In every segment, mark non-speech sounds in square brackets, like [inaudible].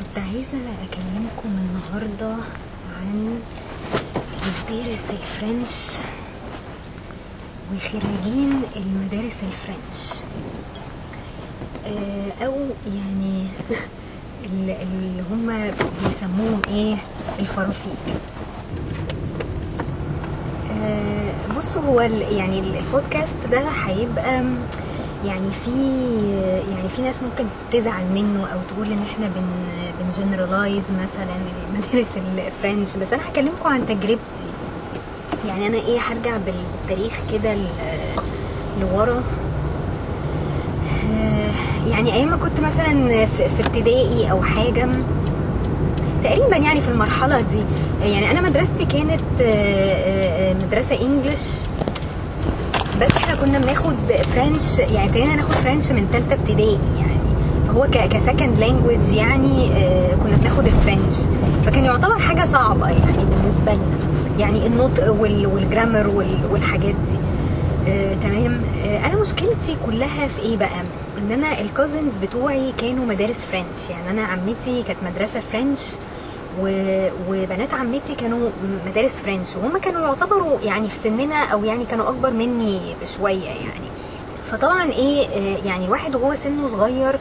كنت عايزة أكلمكم النهاردة عن مدارس الفرنش وخريجين المدارس الفرنش. آه، أو يعني [laughs] ال- اللي هم بيسموهم إيه؟ الفرافيك آه، بصوا هو يعني البودكاست ده هيبقى يعني في يعني في ناس ممكن تزعل منه أو تقول إن إحنا بن بنجنرالايز مثلا المدارس الفرنش بس أنا هكلمكم عن تجربتي. يعني أنا إيه هرجع بالتاريخ كده لورا. آه، يعني أيام ما كنت مثلا في في ابتدائي أو حاجة تقريبا يعني في المرحلة دي. يعني أنا مدرستي كانت آه، آه، مدرسة إنجلش. بس إحنا كنا بناخد French يعني ابتدينا ناخد French من ثالثه ابتدائي يعني. فهو ك ك second language يعني آه، كنا بناخد ال French. فكان يعتبر حاجة صعبة يعني بالنسبة لنا. يعني النطق وال- وال grammar وال- والحاجات دي. آه، تمام؟ آه، أنا مشكلتي كلها في إيه بقى؟ إن أنا ال cousins بتوعي كانوا مدارس French يعني أنا عمتي كانت مدرسة French و... وبنات عمتي كانوا مدارس فرنش وهم كانوا يعتبروا يعني في سننا أو يعني كانوا أكبر مني بشوية يعني. فطبعا إيه يعني الواحد وهو سنه صغير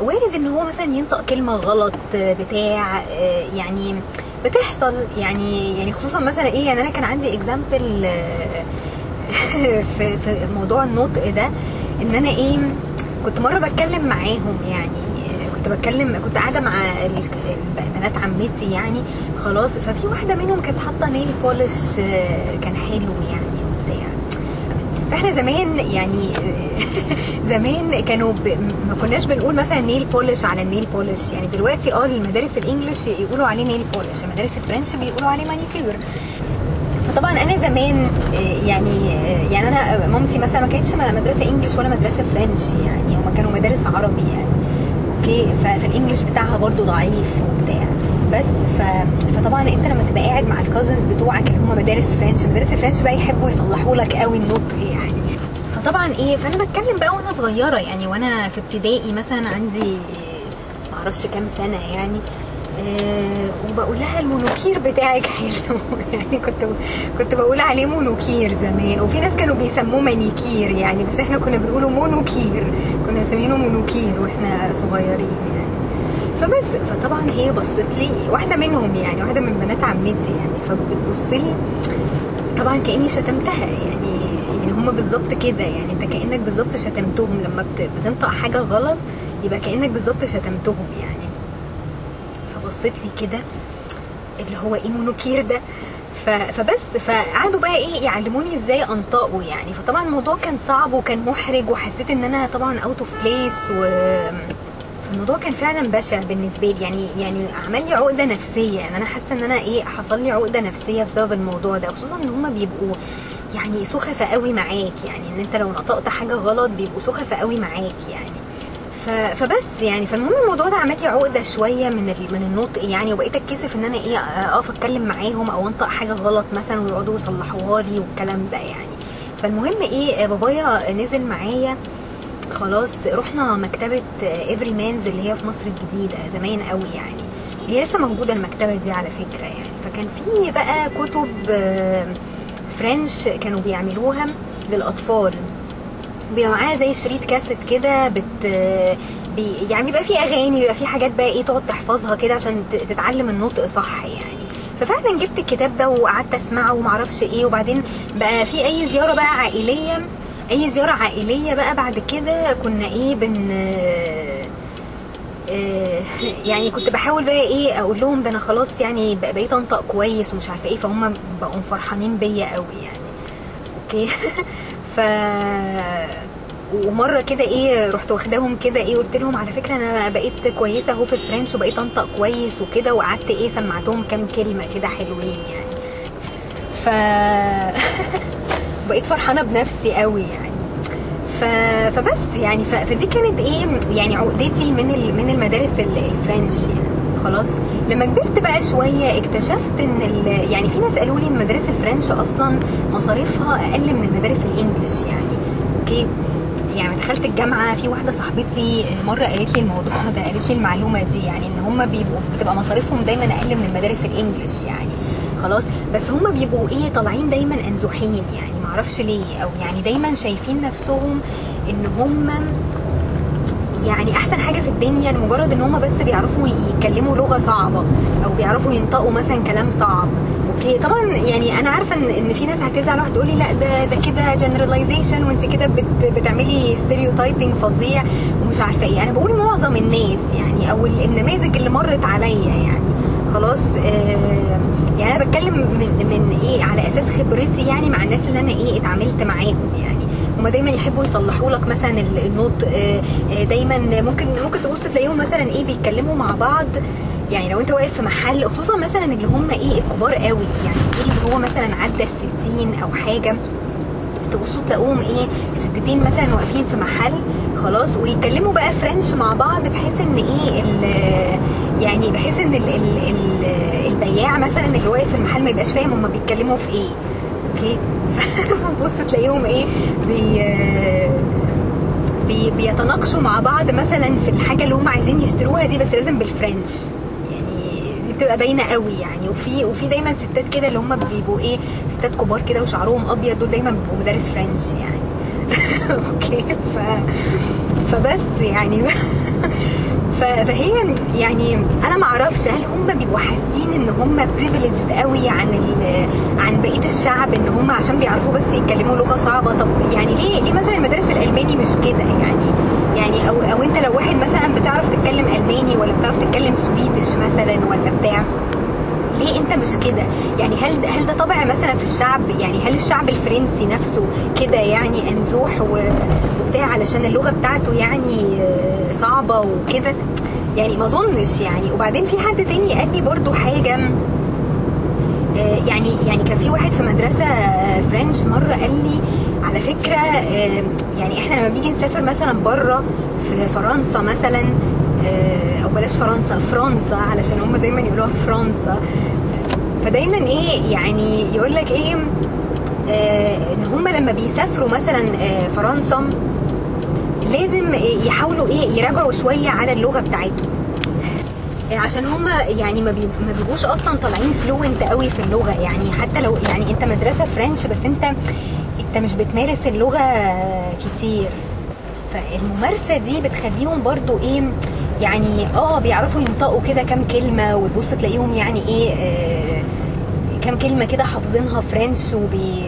وارد إن هو مثلا ينطق كلمة غلط آه، بتاع آه، يعني بتحصل يعني يعني خصوصا مثلا إيه يعني أنا كان عندي اكزامبل [laughs] في في موضوع النطق ده إن أنا إيه كنت مرة بتكلم معاهم يعني كنت بتكلم كنت قاعدة مع بنات عمتي يعني خلاص ففي واحدة منهم كانت حاطة nail polish آه، كان حلو يعني. فاحنا زمان يعني [laughs] زمان كانوا ب... ما كناش بنقول مثلا nail polish على ال nail polish يعني دلوقتي آه المدارس ال English يقولوا عليه nail polish المدارس ال French بيقولوا عليه مانيكير فطبعا أنا زمان آه، يعني آه، يعني أنا مامتي مثلا ما كانتش مدرسة English ولا مدرسة French يعني هما كانوا مدارس عربي يعني. okay ف- فال English بتاعها برضو ضعيف وبتاع. بس ف... فطبعا أنت لما تبقى قاعد مع ال cousins بتوعك اللي هم مدارس French مدارس ال French بقى يحبوا يصلحوا لك قوي النطق يعني. فطبعا إيه فأنا بتكلم بقى وأنا صغيرة يعني وأنا في ابتدائي مثلا عندي معرفش كام سنة يعني وبقول لها المونوكير بتاعك حلو [laughs] يعني كنت كنت بقول عليه مونوكير زمان. وفي ناس كانوا بيسموه مانيكير يعني بس إحنا كنا بنقوله مونوكير. كنا مسمينه مونوكير وإحنا صغيرين يعني. فبس فطبعا هي بصت لي واحدة منهم يعني واحدة من بنات عمتي يعني. فبتبص لي طبعا كأني شتمتها يعني. يعني هم بالظبط كده يعني. انت كأنك بالظبط شتمتهم. لما بت- بتنطق حاجة غلط يبقى كأنك بالظبط شتمتهم يعني. فبصت لي كده اللي هو إيه مونوكير ده فبس فقعدوا بقى إيه يعلموني إزاي أنطقه يعني. فطبعا الموضوع كان صعب وكان محرج وحسيت إن أنا طبعا out of place و الموضوع كان فعلا بشع بالنسبة لي. يعني يعني عمل لي عقدة نفسية. يعني أنا حاسة إن أنا إيه حصل لي عقدة نفسية بسبب الموضوع ده. خصوصا إن هم بيبقوا يعني سخفة قوي معاك. يعني إن أنت لو نطقت حاجة غلط بيبقوا سخفة قوي معاك يعني. فبس يعني فالمهم الموضوع ده عمل لي عقدة شوية من من النطق يعني وبقيت أتكسف إن أنا إيه أقف أتكلم معاهم أو أنطق حاجة غلط مثلا ويقعدوا يصلحوها لي والكلام ده يعني. فالمهم إيه بابايا نزل معايا خلاص رحنا مكتبة Everyman's اللي هي في مصر الجديدة زمان قوي يعني. هي لسه موجودة المكتبة دي على فكرة يعني. فكان في بقى كتب آه، French كانوا بيعملوها للأطفال. بيبقى معاها زي شريط كاسيت كده بت بي يعني بيبقى فيه أغاني بيبقى فيه حاجات بقى إيه تقعد تحفظها كده عشان تتعلم النطق صح يعني. ففعلا جبت الكتاب ده وقعدت أسمعه ومعرفش إيه وبعدين بقى في أي زيارة بقى عائلية أي زيارة عائلية بقى بعد كده كنا إيه بن آه، يعني كنت بحاول بقى إيه أقول لهم ده أنا خلاص يعني بق- بقيت أنطق كويس ومش عارفة إيه فهم بقوا فرحانين بيا قوي يعني. أوكي؟ [laughs] ف ومرة كده إيه رحت واخداهم كده إيه قلت لهم على فكرة أنا بقيت كويسة اهو في الفرنش وبقيت انطق كويس وكده وقعدت إيه سمعتهم كام كلمة كده حلوين يعني. ف [laughs] بقيت فرحانة بنفسي قوي يعني. ف... فبس يعني ف... فدي كانت إيه يعني عقدتي من ال... من المدارس ال- ال French يعني. خلاص. لما كبرت بقى شوية اكتشفت إن. يعني في ناس قالوا لي إن المدارس ال French أصلا مصاريفها أقل من المدارس ال English يعني. okay؟ يعني دخلت الجامعة في واحدة صاحبتي مرة قالت لي الموضوع ده قالت لي المعلومة دي يعني إن هم بيبقوا بتبقى مصاريفهم دايما أقل من المدارس ال English يعني. خلاص. بس هم بيبقوا إيه طالعين دايما أنزوحين يعني. معرفش ليه أو يعني دايما شايفين نفسهم إن هم يعني أحسن حاجة في الدنيا لمجرد إن هم بس بيعرفوا يتكلموا لغة صعبة أو بيعرفوا ينطقوا مثلا كلام صعب. okay طبعا يعني أنا عارفة ان إن في ناس هتزعل وهتقول لي لأ ده ده كده generalization وإنت كده بت بتعملي stereotyping فظيع ومش عارفة إيه. أنا بقول معظم الناس يعني أو النماذج اللي مرت عليا يعني. خلاص آه يعني أنا بتكلم من من إيه على أساس خبرتي يعني مع الناس اللي أنا إيه اتعاملت معاهم يعني. هما دايما يحبوا يصلحوا لك مثلا النطق دايما ممكن ممكن تبص تلاقيهم مثلا إيه بيتكلموا مع بعض. يعني لو أنت واقف في محل خصوصا مثلا اللي هم إيه الكبار قوي يعني اللي هو مثلا عدى الستين أو حاجة تبصوا تلاقوهم إيه ستتين مثلا واقفين في محل خلاص ويتكلموا بقى فرنش مع بعض بحيث إن إيه يعني بحيث إن ال ال ال البياع مثلا اللي واقف في المحل ما يبقاش فاهم هما بيتكلموا في إيه. okay [laughs] بص تلاقيهم إيه بي بي بيتناقشوا مع بعض مثلا في الحاجة اللي هم عايزين يشتروها دي بس لازم بال French. يعني دي بتبقى باينة قوي يعني. وفي وفي دايما ستات كده اللي هم بيبقوا إيه ستات كبار كده وشعرهم أبيض دول دايما بيبقوا مدارس French يعني. [laughs] okay ف فبس يعني. [laughs] فهي يعني أنا ما أعرفش هل هم بيبقوا حاسين إن هم بريفليجد قوي عن عن بقية الشعب إن هم عشان بيعرفوا بس يتكلموا لغة صعبة؟ طب يعني ليه ليه مثلا المدارس الألماني مش كده؟ يعني يعني أو أو أنت لو واحد مثلا بتعرف تتكلم ألماني ولا بتعرف تتكلم سويدش مثلا ولا بتاع ليه أنت مش كده؟ يعني هل هل ده طبع مثلا في الشعب؟ يعني هل الشعب الفرنسي نفسه كده يعني أنزوح وبتاع علشان اللغة بتاعته يعني صعبة وكده. يعني ما أظنش يعني. وبعدين في حد تاني قال لي برضو حاجة يعني يعني كان في واحد في مدرسة فرنش مرة قال لي على فكرة يعني إحنا لما بنيجي نسافر مثلا بره في فرنسا مثلا أو بلاش فرنسا فرنسا علشان هم دايما يقولوها فرنسا. فدايما إيه يعني يقول لك إيه آه إن هم لما بيسافروا مثلا آه فرنسا لازم يحاولوا إيه يراجعوا شوية على اللغة بتاعتهم. عشان هم يعني ما ما بيبقوش أصلا طالعين فلوينت قوي في اللغة. يعني حتى لو يعني انت مدرسة فرنش بس انت انت مش بتمارس اللغة كتير. فالممارسة دي بتخليهم برضو إيه يعني آه بيعرفوا ينطقوا كده كام كلمة وتبص تلاقيهم يعني إيه آه كام كلمة كده حافظينها فرنش وبي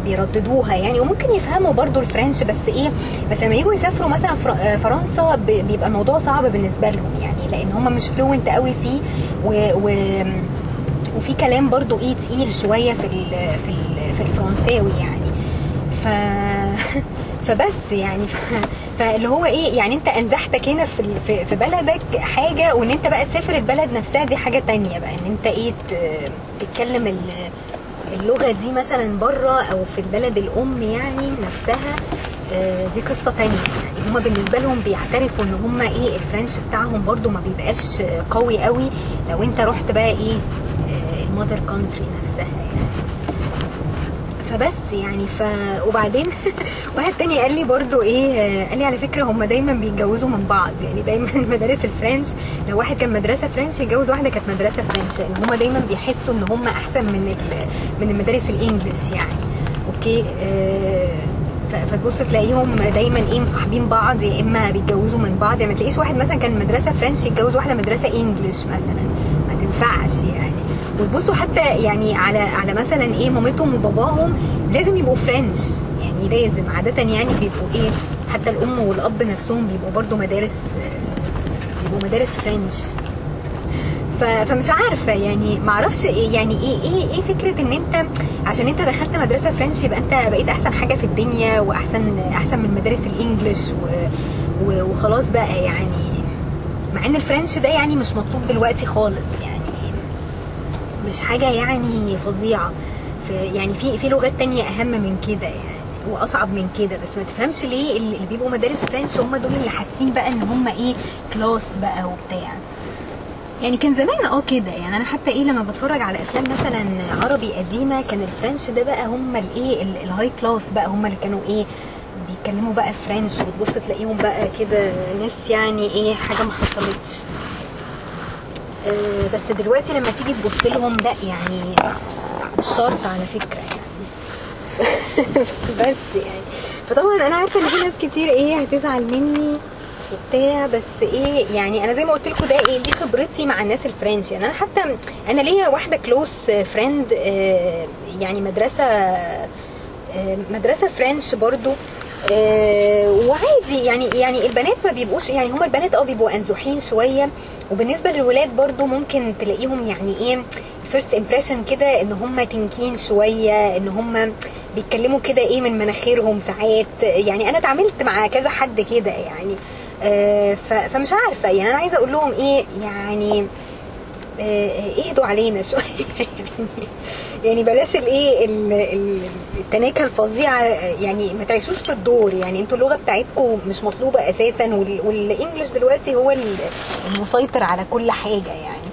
وبيرددوها يعني. وممكن يفهموا برضو الفرنش بس إيه بس لما يجوا يسافروا مثلا فرنسا بيبقى الموضوع صعب بالنسبة لهم يعني لأن هم مش فلوينت قوي فيه. و, و وفي كلام برضو إيه تقيل شوية في ال في ال في الفرنساوي يعني. ف [laughs] فبس يعني ف... فاللي هو إيه يعني انت انزحتك هنا في في, في بلدك حاجة وان انت بقى تسافر البلد نفسها دي حاجة تانية بقى ان انت إيه تتكلم اللغة دي مثلا بره أو في البلد الأم يعني نفسها دي قصة تانية يعني. هما بالنسبة لهم بيعترفوا إن هما إيه ال French بتاعهم برضو ما بيبقاش قوي قوي لو انت رحت بقى إيه ال mother country نفسها يعني. فبس يعني ف وبعدين [laughs] واحد تاني قال لي برضو إيه قال لي على فكرة هم دايما بيتجوزوا من بعض يعني دايما [laughs] مدارس ال French لو واحد كان مدرسة French يتجوز واحدة كانت مدرسة French لأن هم دايما بيحسوا إن هم أحسن من من المدارس ال English يعني. okay؟ آه فتبص تلاقيهم دايما إيه مصاحبين بعض يا إما بيتجوزوا من بعض يعني ما تلاقيش واحد مثلا كان مدرسة French يتجوز واحدة مدرسة English مثلا. ما تنفعش يعني. وتبصوا حتى يعني على على مثلا إيه مامتهم وباباهم لازم يبقوا فرنش يعني لازم. عاده يعني بيبقوا إيه حتى الأم والأب نفسهم بيبقوا برضو مدارس بيبقوا مدارس فرنش فمش عارفة يعني ما أعرفش إيه يعني إيه إيه إيه فكرة إن أنت عشان أنت دخلت مدرسة فرنش يبقى أنت بقيت أحسن حاجة في الدنيا وأحسن أحسن من مدارس الإنجليش وخلاص بقى يعني. مع إن ال French ده يعني مش مطلوب دلوقتي خالص. مش حاجة يعني فظيعة. في يعني في في لغات تانية أهم من كده يعني وأصعب من كده. بس ما تفهمش ليه اللي بيبقوا مدارس French هم دول اللي حاسين بقى إن هم إيه class بقى وبتاع. يعني كان زمان آه كده يعني. أنا حتى إيه لما بتفرج على أفلام مثلا عربي قديمة كان ال French ده بقى هم الايه ال high class بقى. هم اللي كانوا إيه بيتكلموا بقى فرنش وتبص تلاقيهم بقى كده ناس يعني إيه حاجة ما حصلتش. بس دلوقتي لما تيجي تبص لهم لا يعني شرط على فكرة يعني. [laughs] بس يعني. فطبعا أنا عارفة إن في ناس كتير إيه هتزعل مني وبتاع بس إيه يعني أنا زي ما قلت لكم ده إيه دي خبرتي مع الناس الفرنش يعني أنا حتى أنا ليا واحدة كلوس فريند يعني مدرسة آه، مدرسة French برضو. آه، وعادي. يعني يعني البنات ما بيبقوش يعني هما البنات آه بيبقوا أنزوحين شوية. وبالنسبة للولاد برضو ممكن تلاقيهم يعني إيه first impression كده إن هم تنكين شوية إن هم بيتكلموا كده إيه من مناخيرهم ساعات. يعني أنا اتعاملت مع كذا حد كده يعني. آه، فمش عارفة. يعني أنا عايزة أقول لهم إيه يعني آه، اهدوا علينا شوية. يعني [laughs] يعني بلاش الايه ال- ال- التناكة الفظيعة يعني ما تعيشوش في الدور. يعني أنتوا اللغة بتاعتكم مش مطلوبة أساسا وال- والإنجليش دلوقتي هو ال- المسيطر على كل حاجة يعني.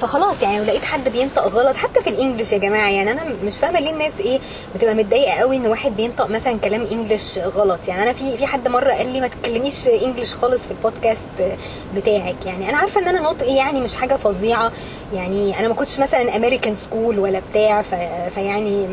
فخلاص يعني لو لقيت حد بينطق غلط حتى في الإنجليش يا جماعة يعني أنا مش فاهمة ليه الناس إيه بتبقى متضايقة قوي إن واحد بينطق مثلا كلام إنجليش غلط يعني أنا في في حد مرة قال لي ما تتكلميش إنجليش خالص في البودكاست بتاعك يعني أنا عارفة إن أنا نطقي يعني مش حاجة فظيعة يعني أنا ما كنتش مثلا American school ولا بتاع. فيعني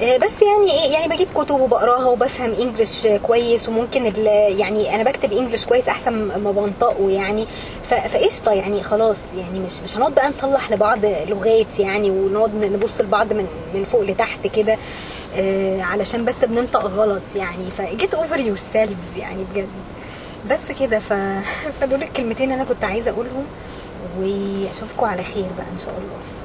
بس يعني إيه يعني بجيب كتب وبقراها وبفهم English كويس وممكن يعني أنا بكتب English كويس أحسن ما بنطقه يعني. فقشطة يعني خلاص يعني مش مش هنقعد بقى نصلح لبعض لغات يعني ونقعد نبص لبعض من من فوق لتحت كده آه، علشان بس بننطق غلط يعني. ف get over yourselves يعني بجد. بس كده ف... [laughs] فدول الكلمتين أنا كنت عايزة أقولهم واشوفكم على خير بقى إن شاء الله.